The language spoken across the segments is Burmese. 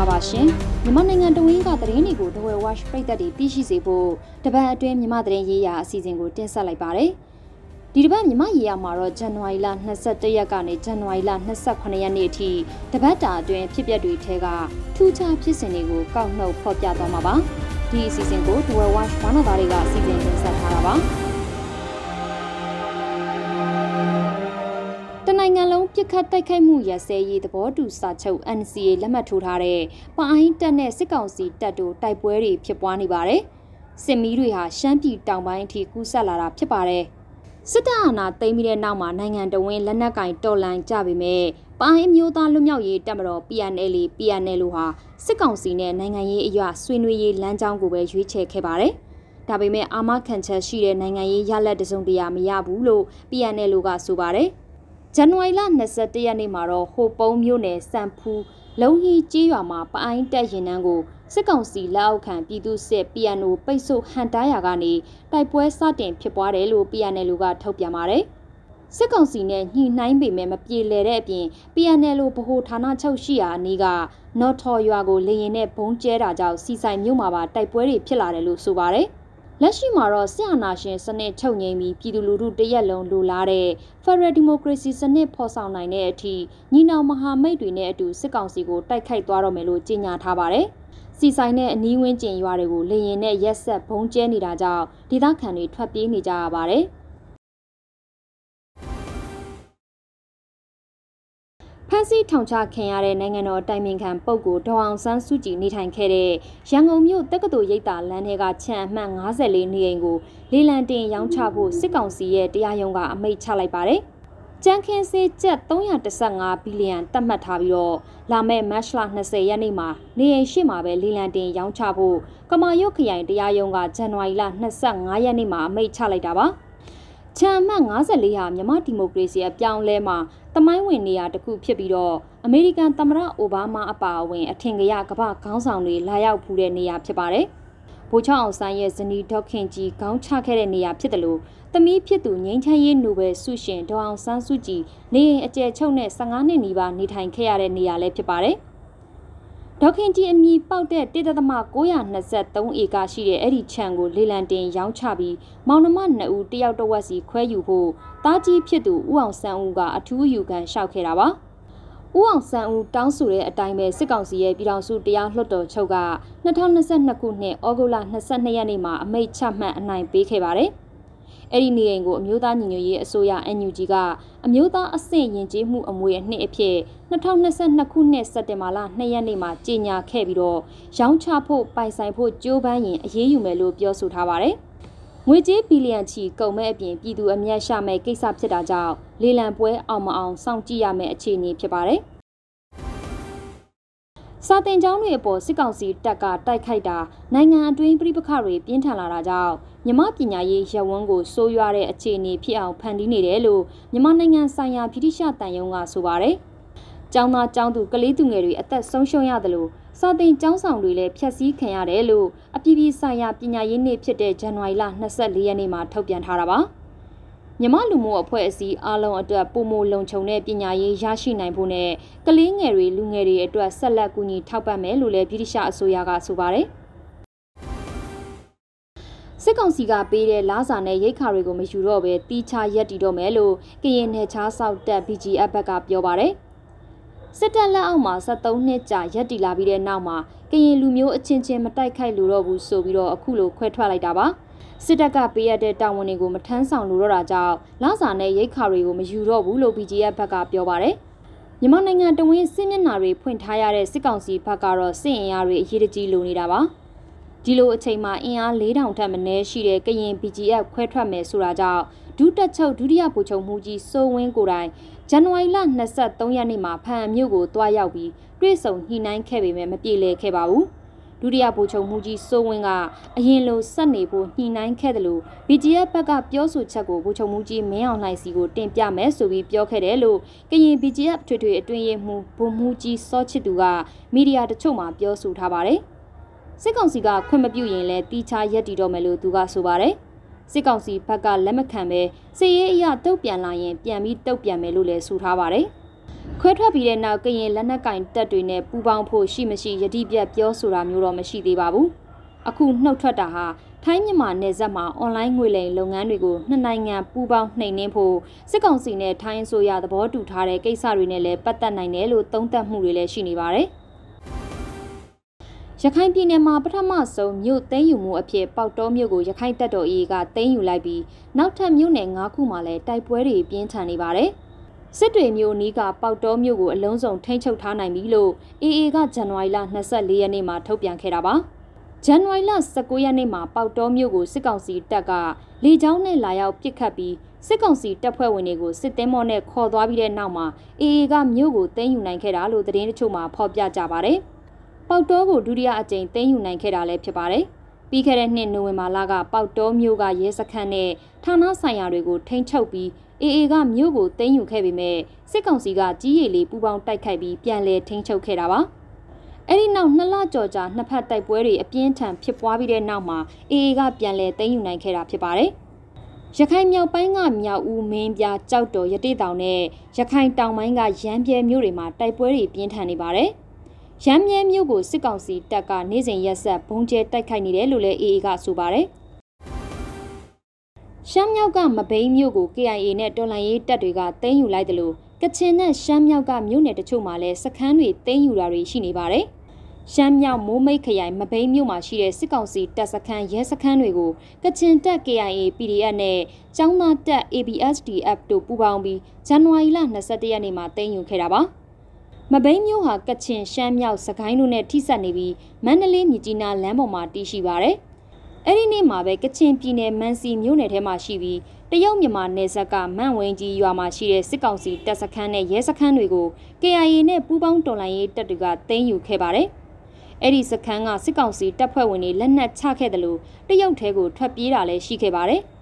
င်္ဂလာပါရှင်မြန်မာနိုင်ငံတဝင်းကသတင်းတွေကို The Way Watch ပြည်သက်တွေသိရှိစေဖို့တပတ်အတွင်းမြန်မာသတင်းရေးရာအစီအစဉ်ကိုတင်ဆက်လိုက်ပါတယ်ဒီတပတ်မြန်မာရေးရာမှာတော့ဇန်နဝါရီလ22ရက်ကနေဇန်နဝါရီလ28ရက်နေ့အထိတပတ်တာအတွင်းဖြစ်ပျက်တွေထဲကထူးခြားဖြစ်စဉ်တွေကိုကောက်နှုတ်ဖော်ပြသွားမှာပါဒီအစီအစဉ်ကို The Way Watch ဘာနာသားတွေကစီစဉ်တင်ဆက်ထားတာပါ ပြစ်ခတ်တိုက်ခိုက်မှုရစဲရေးသဘောတူစာချုပ် NCA လက်မှတ်ထိုးထားတဲ့ပအိုင်းတပ်နဲ့စစ်ကောင်စီတပ်တို့တိုက်ပွဲတွေဖြစ်ပွားနေပါတယ်။စစ်မီးတွေဟာရှမ်းပြည်တောင်ပိုင်းအထိကူးဆက်လာတာဖြစ်ပါတယ်။စစ်တပ်အာဏာသိမ်းပြီးတဲ့နောက်မှာနိုင်ငံတော်ဝင်လက်နက်ကင်တော်လှန်ကြပေမဲ့ပအိုင်းအမျိုးသားလွတ်မြောက်ရေးတပ်မတော် PNL PNL ဟာစစ်ကောင်စီနဲ့နိုင်ငံရေးအရာဆွေးနွေးရေးလမ်းကြောင်းကိုပဲရွေးချယ်ခဲ့ပါတယ်။ဒါပေမဲ့အာမခံချက်ရှိတဲ့နိုင်ငံရေးရလဒ်တစုံတရာမရဘူးလို့ PNL ကဆိုပါတယ်။ ဇန်နဝါရီလ22ရက်နေ့မှာတော့ဟိုပုံးမြို့နယ်စံဖူးလုံဟီကျေးရွာမှာပအိုင်းတက်ရင်နှန်းကိုစစ်ကောင်စီလက်အောက်ခံပြည်သူစစ် PNO ပိတ်ဆို့ဟန်တားရာကနေတိုက်ပွဲစတင်ဖြစ်ပွားတယ်လို့ PNL ကထုတ်ပြန်ပါတယ်။စစ်ကောင်စီနဲ့ညှိနှိုင်းပေမဲ့မပြေလည်တဲ့အပြင် PNL ဗဟိုဌာနချုပ်ရှိရာအနီးကနော်ထော်ရွာကိုလေရင်နဲ့ဘုံကျဲတာကြောင့်စီဆိုင်မြို့မှာပါတိုက်ပွဲတွေဖြစ်လာတယ်လို့ဆိုပါတယ်။ လက်ရှိမှာတော့စစ်အာဏာရှင်စနစ်ချုပ်ငြိမ်းပြီးပြည်သူလူထုတရက်လုံးလိုလားတဲ့ Federal Democracy စနစ်ဖော်ဆောင်နိုင်တဲ့အထိညီနောင်မဟာမိတ်တွေနဲ့အတူစစ်ကောင်စီကိုတိုက်ခိုက်သွားတော့မယ်လို့ကြေညာထားပါတယ်။စီဆိုင်တဲ့အနီးဝန်းကျင်ရွာတွေကိုလေရင်နဲ့ရက်ဆက်ဘုံကျဲနေတာကြောင့်ဒေသခံတွေထွက်ပြေးနေကြရပါတယ်။ ဖမ်းဆီးထောင်ချခံရတဲ့နိုင်ငံတော်တိုင်ပင်ခံပုဂ္ဂိုလ်ဒေါအောင်ဆန်းစုကြည်နေထိုင်ခဲ့တဲ့ရန်ကုန်မြို့တက္ကသိုလ်ရိပ်သာလမ်းထဲကခြံအမှတ်54နေအိမ်ကိုလေလံတင်ရောင်းချဖို့စစ်ကောင်စီရဲ့တရားရုံးကအမိန့်ချလိုက်ပါတယ်။ကြမ်းခင်းစေးကျပ်315ဘီလီယံသတ်မှတ်ထားပြီးတော့လာမယ့်မတ်လ20ရက်နေ့မှာနေအိမ်ရှိမှာပဲလေလံတင်ရောင်းချဖို့ကမာရွတ်ခရိုင်တရားရုံးကဇန်နဝါရီလ25ရက်နေ့မှာအမိန့်ချလိုက်တာပါ။ ခြံအမှတ်54ဟာမြန်မာဒီမိုကရေစီအပြောင်းလဲမှာတမိုင်းဝင်နေရာတစ်ခုဖြစ်ပြီးတော့အမေရိကန်သမ္မတအိုဘားမားအပါအဝင်အထင်ကရကမ္ဘာခေါင်းဆောင်တွေလာရောက်ဖူးတဲ့နေရာဖြစ်ပါတယ်။ဗိုလ်ချုပ်အောင်ဆန်းရဲ့ဇနီးဒေါက်ခင်ကြီးခေါင်းချခဲ့တဲ့နေရာဖြစ်တယ်လို့သမီးဖြစ်သူငိမ့်ချမ်းရေးနိုဘယ်ဆုရှင်ဒေါအောင်ဆန်းစုကြည်နေအိမ်အကျယ်ချုပ်နဲ့15နှစ်နီးပါးနေထိုင်ခဲ့ရတဲ့နေရာလည်းဖြစ်ပါတယ်။ ဒေါခင်ကြီးအမည်ပေါက်တဲ့1.923ဧကရှိတဲ့အဲ့ဒီခြံကိုလေလံတင်ရောင်းချပြီးမောင်နှမနှစ်ဦးတယောက်တစ်ဝက်စီခွဲယူဖို့တားကြီးဖြစ်သူဦးအောင်ဆန်းဦးကအထူးယူခံလျှောက်ခဲ့တာပါ။ဦးအောင်ဆန်းဦးတောင်းဆိုတဲ့အတိုင်းပဲစစ်ကောင်စီရဲ့ပြည်ထောင်စုတရားလွှတ်တော်ချုပ်က2022ခုနှစ်ဩဂုတ်လ22ရက်နေ့မှာအမိန့်ချမှတ်အနိုင်ပေးခဲ့ပါတယ်။ အဲ့ဒီနေအိမ်ကိုအမျိုးသားညီညွတ်ရေးအစိုးရ NUG ကအမျိုးသားအဆင့်ယဉ်ကျေးမှုအမွေအနှစ်အဖြစ်2022ခုနှစ်စက်တင်ဘာလ2ရက်နေ့မှာကြေညာခဲ့ပြီးတော့ရောင်းချဖို့ပိုင်ဆိုင်ဖို့ကြိုးပမ်းရင်အရေးယူမယ်လို့ပြောဆိုထားပါတယ်။ငွေကြေးဘီလီယံချီကုန်မဲ့အပြင်ပြည်သူအမျက်ရှာမဲ့ကိစ္စဖြစ်တာကြောင့်လေလံပွဲအောင်မအောင်စောင့်ကြည့်ရမယ့်အခြေအနေဖြစ်ပါတယ်။ စာတင်ကျောင်းတွေအပေါ်စစ်ကောင်စီတပ်ကတိုက်ခိုက်တာနိုင်ငံအတွင်းပြည်ပခတွေပြင်းထန်လာတာကြောင့်မြမပညာရေးရဝန်းကိုစိုးရွားတဲ့အခြေအနေဖြစ်အောင်ဖန်တီးနေတယ်လို့မြမနိုင်ငံဆိုင်ရာဗြိတိရှတန်ယုံကဆိုပါတယ်။ကျောင်းသားကျောင်းသူကလေးသူငယ်တွေအသက်ဆုံးရှုံးရတယ်လို့စာတင်ကျောင်းဆောင်တွေလည်းဖျက်ဆီးခံရတယ်လို့အပြည်ပြည်ဆိုင်ရာပညာရေးနေ့ဖြစ်တဲ့ဇန်နဝါရီလ24ရက်နေ့မှာထုတ်ပြန်ထားတာပါ။ မြမလူမှုအဖွဲ့အစည်းအားလုံးအတွက်ပုံမလုံခြုံတဲ့ပညာရေးရရှိနိုင်ဖို့နဲ့ကလေးငယ်တွေလူငယ်တွေအတွက်ဆက်လက်ကူညီထောက်ပံ့မယ်လို့လည်းဗြိတိရှအစိုးရကဆိုပါတယ်စစ်ကောင်စီကပေးတဲ့လားစာနဲ့ရိတ်ခါတွေကိုမယူတော့ဘဲတီးခြားရက်တီတော့မယ်လို့ကရင်နယ်ခြားဆောက်တပ် BGF ဘက်ကပြောပါတယ်စစ်တပ်လက်အောက်မှာ73နှစ်ကြာရက်တီလာပြီးတဲ့နောက်မှာကရင်လူမျိုးအချင်းချင်းမတိုက်ခိုက်လို့တော့ဘူးဆိုပြီးတော့အခုလိုခွဲထွက်လိုက်တာပါ။ စစ်တပ်ကပေးရတဲ့တာဝန်တွေကိုမထမ်းဆောင်လို့တော့တာကြောင့်လစာနဲ့ရိတ်ခါတွေကိုမယူတော့ဘူးလို့ BGF ဘက်ကပြောပါတယ်။မြန်မာနိုင်ငံတဝင်းစစ်မျက်နှာတွေဖွင့်ထားရတဲ့စစ်ကောင်စီဘက်ကတော့စစ်အင်အားတွေအရေးတကြီးလိုနေတာပါ။ဒီလိုအချိန်မှာအင်အား4000ထက်မနည်းရှိတဲ့ကရင် BGF ခွဲထွက်မယ်ဆိုတာကြောင့်ဒုတက်ချုပ်ဒုတိယဗိုလ်ချုပ်မှုကြီးစိုးဝင်းကိုတိုင်ဇန်နဝါရီလ23ရက်နေ့မှာဖန်မြို့ကိုတွားရောက်ပြီးတွေ့ဆုံညှိနှိုင်းခဲ့ပေမဲ့မပြေလည်ခဲ့ပါဘူး။ ဒုတိယဗိုလ်ချုပ်မှုကြီးစိုးဝင်းကအရင်လိုဆက်နေဖို့ညှိနှိုင်းခဲ့တယ်လို့ BGF ဘက်ကပြောဆိုချက်ကိုဗိုလ်ချုပ်မှုကြီးမင်းအောင်လှိုင်စီကိုတင်ပြမယ်ဆိုပြီးပြောခဲ့တယ်လို့ကရင် BGF ထွေထွေအတွင်းရေးမှူးဗိုလ်မှူးကြီးစောချစ်သူကမီဒီယာတချို့မှာပြောဆိုထားပါတယ်။စစ်ကောင်စီကခွင့်မပြုရင်လည်းတီးခြားရက်တီတော့မယ်လို့သူကဆိုပါတယ်။စစ်ကောင်စီဘက်ကလက်မခံပဲစစ်ရေးအရတုတ်ပြန်လာရင်ပြန်ပြီးတုတ်ပြန်မယ်လို့လည်းဆိုထားပါတယ်။ ခွဲထွက်ပြီးတဲ့နောက်ကရင်လက်နက်ကင်တပ်တွေနဲ့ပူးပေါင်းဖို့ရှိမရှိယတိပြတ်ပြောဆိုတာမျိုးတော့မရှိသေးပါဘူးအခုနှုတ်ထွက်တာဟာထိုင်းမြန်မာနယ်စပ်မှာအွန်လိုင်းငွေလိမ်လုပ်ငန်းတွေကိုနှစ်နိုင်ငံပူးပေါင်းနှိမ်နင်းဖို့စစ်ကောင်စီနဲ့ထိုင်းအစိုးရသဘောတူထားတဲ့ကိစ္စတွေနဲ့လည်းပတ်သက်နိုင်တယ်လို့သုံးသပ်မှုတွေလည်းရှိနေပါတယ်ရခိုင်ပြည်နယ်မှာပထမဆုံးမြို့သိမ်းယူမှုအဖြစ်ပေါက်တော်မြို့ကိုရခိုင်တပ်တော် AA ကသိမ်းယူလိုက်ပြီးနောက်ထပ်မြို့နယ်၅ခုမှာလည်းတိုက်ပွဲတွေပြင်းထန်နေပါတယ်။ စစ်တွေမြို့နီးကပေါက်တော်မြို့ကိုအလုံးစုံထိန်းချုပ်ထားနိုင်ပြီလို့ AA ကဇန်နဝါရီလ24ရက်နေ့မှာထုတ်ပြန်ခဲ့တာပါ။ဇန်နဝါရီလ19ရက်နေ့မှာပေါက်တော်မြို့ကိုစစ်ကောင်စီတပ်ကလေကြောင်းနဲ့လာရောက်ပစ်ခတ်ပြီးစစ်ကောင်စီတပ်ဖွဲ့ဝင်တွေကိုစစ်သည်မော်နဲ့ခေါ်သွားပြီးတဲ့နောက်မှာ AA ကမြို့ကိုသိမ်းယူနိုင်ခဲ့တာလို့သတင်းတချို့မှာဖော်ပြကြပါတယ်။ပေါက်တောကိုဒုတိယအကြိမ်သိမ်းယူနိုင်ခဲ့တာလည်းဖြစ်ပါတယ်။ပြီးခဲ့တဲ့နှစ်နိုဝင်ဘာလကပေါက်တောမြို့ကရဲစခန်းနဲ့ဌာနဆိုင်ရာတွေကိုထိန်းချုပ်ပြီး AA ကမြို့ကိုသိမ်းယူခဲ့ပေမဲ့စစ်ကောင်စီကကြီးရည်လေးပူပေါင်းတိုက်ခိုက်ပြီးပြန်လည်ထိန်းချုပ်ခဲ့တာပါ။အဲ့ဒီနောက်နှစ်လကျော်ကြာနှစ်ဖက်တိုက်ပွဲတွေအပြင်းထန်ဖြစ်ပွားပြီးတဲ့နောက်မှာ AA ကပြန်လည်သိမ်းယူနိုင်ခဲ့တာဖြစ်ပါတယ်။ရခိုင်မြောက်ပိုင်းကမြောက်ဦးမင်းပြကြောက်တော်ရတိတောင်နဲ့ရခိုင်တောင်ပိုင်းကရမ်းပြဲမြို့တွေမှာတိုက်ပွဲတွေပြင်းထန်နေပါတယ်။ရမ်းမြဲမြို့ကိုစစ်ကောင်စီတပ်ကနေ့စဉ်ရက်ဆက်ဘုံကျဲတိုက်ခိုက်နေတယ်လို့လည်း AA ကဆိုပါတယ် ရှမ်းမြောက်ကမဘိန်းမြို့ကို KIA နဲ့တော်လှန်ရေးတပ်တွေကသိမ်းယူလိုက်တယ်လို့ကချင်နဲ့ရှမ်းမြောက်ကမြို့နယ်တချို့မှာလည်းစခန်းတွေသိမ်းယူတာတွေရှိနေပါတယ်ရှမ်းမြောက်မိုးမိတ်ခရိုင်မဘိန်းမြို့မှာရှိတဲ့စစ်ကောင်စီတပ်စခန်းရဲစခန်းတွေကိုကချင်တပ် KIA PDF နဲ့ចောင်းသားတပ် ABSDF တို့ပူးပေါင်းပြီးဇန်နဝါရီလ22ရက်နေ့မှာသိမ်းယူခဲ့တာပါ။မဘိန်းမြို့ဟာကချင်ရှမ်းမြောက်စကိုင်းတို့နဲ့ထိစပ်နေပြီးမန္တလေးမြစ်ကြီးနားလမ်းပေါ်မှာတည်ရှိပါတယ်။ အဲ့ဒီနေ့မှာပဲကချင်ပြည်နယ်မန်စီမြို့နယ်ထဲမှာရှိပြီးတရုတ်မြန်မာနယ်စပ်ကမန့်ဝင်းကြီးရွာမှာရှိတဲ့စစ်ကောင်စီတပ်စခန်းနဲ့ရဲစခန်းတွေကို KIA နဲ့ပူးပေါင်းတော်လှန်ရေးတပ်တွေကသိမ်းယူခဲ့ပါတယ်။အဲ့ဒီစခန်းကစစ်ကောင်စီတပ်ဖွဲ့ဝင်တွေလက်နက်ချခဲ့တယ်လို့တရုတ်ထဲကိုထွက်ပြေးတာလည်းရှိခဲ့ပါတယ်။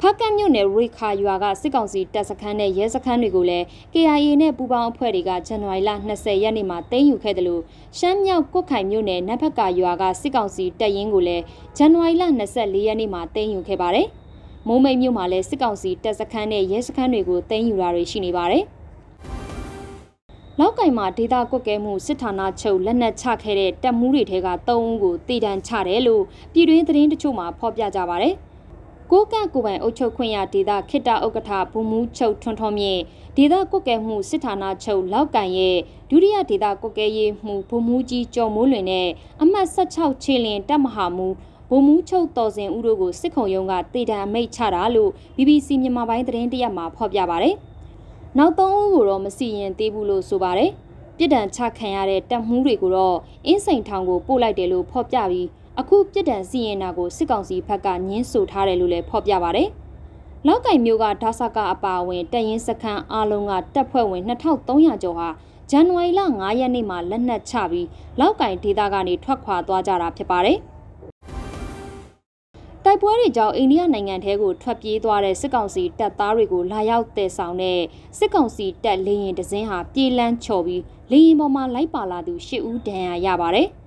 ဖကတ်မြို့နယ်ရိခါရွာကစစ်ကောင်စီတပ်စခန်းနဲ့ရဲစခန်းတွေကိုလည်း KIA နဲ့ပူးပေါင်းအဖွဲ့တွေကဇန်နဝါရီလ20ရက်နေ့မှာသိမ်းယူခဲ့တယ်လို့ရှမ်းမြောက်ကွတ်ခိုင်မြို့နယ်နတ်ဖက်ကရွာကစစ်ကောင်စီတပ်ရင်းကိုလည်းဇန်နဝါရီလ24ရက်နေ့မှာသိမ်းယူခဲ့ပါတယ်။မိုးမိတ်မြို့မှာလည်းစစ်ကောင်စီတပ်စခန်းနဲ့ရဲစခန်းတွေကိုသိမ်းယူတာတွေရှိနေပါတယ်။လောက်ကင်မှာဒေတာကွက်ကဲမှုစစ်ဌာနချုပ်လက်နက်ချခဲ့တဲ့တပ်မှုတွေထဲက3ဦးကိုတည်တံချတယ်လို့ပြည်တွင်းသတင်းတချို့မှာဖော်ပြကြပါဗျ။ ကိုကန့်ကိုပိုင်အုပ်ချုပ်ခွင့်ရဒေသခိတ္တဥက္ကဋ္ဌဘုံမူချုပ်ထွန်းထွန်းမြင့်ဒေသကွက်ကဲမှုစစ်ဌာနချုပ်လောက်ကန်ရဲ့ဒုတိယဒေသကွက်ကဲရေးမှုဘုံမူကြီးကျော်မိုးလွင်နဲ့အမှတ်16ခြေလင်တပ်မဟာမူဘုံမူချုပ်တော်စင်ဦးတို့ကိုစစ်ခုံရုံးကတေတံအမိတ်ချတာလို့ BBC မြန်မာပိုင်းသတင်းတရက်မှာဖော်ပြပါဗျ။နောက်သုံးဦးကိုတော့မစီရင်သေးဘူးလို့ဆိုပါတယ်။ပြည်တံချခံရတဲ့တပ်မှုတွေကိုတော့အင်းစိန်ထောင်ကိုပို့လိုက်တယ်လို့ဖော်ပြပြီး အခုပြစ်ဒဏ်စီရင်တာကိုစစ်ကောင်စီဘက်ကညှင်းဆိုထားတယ်လို့လည်းဖော်ပြပါဗျ။လောက်ကင်မျိုးကဒါဆာကအပါအဝင်တပ်ရင်းစခန်းအလုံးကတပ်ဖွဲ့ဝင်2300ကျော်ဟာဇန်နဝါရီလ9ရက်နေ့မှာလက်နက်ချပြီးလောက်ကင်ဒေသကနေထွက်ခွာသွားကြတာဖြစ်ပါတယ်။တိုက်ပွဲတွေကြောင့်အိန္ဒိယနိုင်ငံထဲကိုထွက်ပြေးသွားတဲ့စစ်ကောင်စီတပ်သားတွေကိုလာရောက်တည်ဆောင်တဲ့စစ်ကောင်စီတပ်လေရင်တစင်းဟာပြေးလန်းချော်ပြီးလေရင်ပေါ်မှာလိုက်ပါလာသူ၈ဦးဒဏ်ရာရပါတယ်။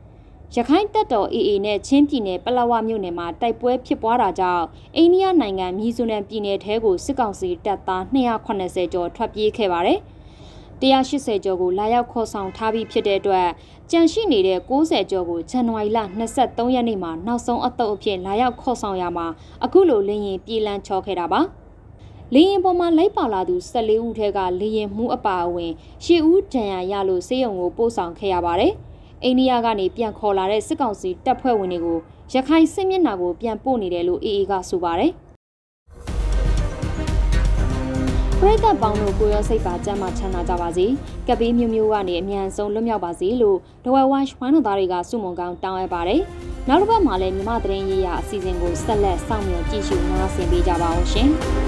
ရခိုင်တပ်တော် AA နဲ့ချင်းပြည်နယ်ပလောဝမြို့နယ်မှာတိုက်ပွဲဖြစ်ပွားတာကြောင့်အိန္ဒိယနိုင်ငံမြီဇိုရမ်ပြည်နယ်ထဲကိုစစ်ကောင်စီတပ်သား280ကျော်ထွက်ပြေးခဲ့ပါတယ်။180ကျော်ကိုလာရောက်ခေါ်ဆောင်ထားပြီးဖြစ်တဲ့အတွက်ကြန့်ရှိနေတဲ့60ကျော်ကိုဇန်နဝါရီလ23ရက်နေ့မှာနောက်ဆုံးအသုတ်အဖြစ်လာရောက်ခေါ်ဆောင်ရမှာအခုလိုလင်းရင်ပြည်လန်းချောခဲ့တာပါ။လေရင်ပေါ်မှာလိုက်ပါလာသူ14ဦးထဲကလေရင်မှုအပါအဝင်10ဦးဒဏ်ရာရလို့စေယုံကိုပို့ဆောင်ခဲ့ရပါတယ်။ အိန္ဒိယကနေပြန်ခေါ်လာတဲ့စစ်ကောင်စီတပ်ဖွဲ့ဝင်တွေကိုရခိုင်စစ်မျက်နှာကိုပြန်ပို့နေတယ်လို့ AA ကဆိုပါတယ်။ပရိသတ်ပေါင်းတို့ကိုရောစိတ်ပါကြမ်းမှချမ်းသာကြပါစေ။ကပ်ဘေးမျိုးမျိုးကနေအမြန်ဆုံးလွတ်မြောက်ပါစေလို့ဒဝဲဝိုင်းဝိုင်းတို့သားတွေကစုမုံကောင်းတောင်းအပ်ပါတယ်။နောက်တစ်ပတ်မှာလည်းမြမသတင်းရေးရာအစီအစဉ်ကိုဆက်လက်စောင့်မျှော်ကြည့်ရှုနားဆင်ပေးကြပါအောင်ရှင်။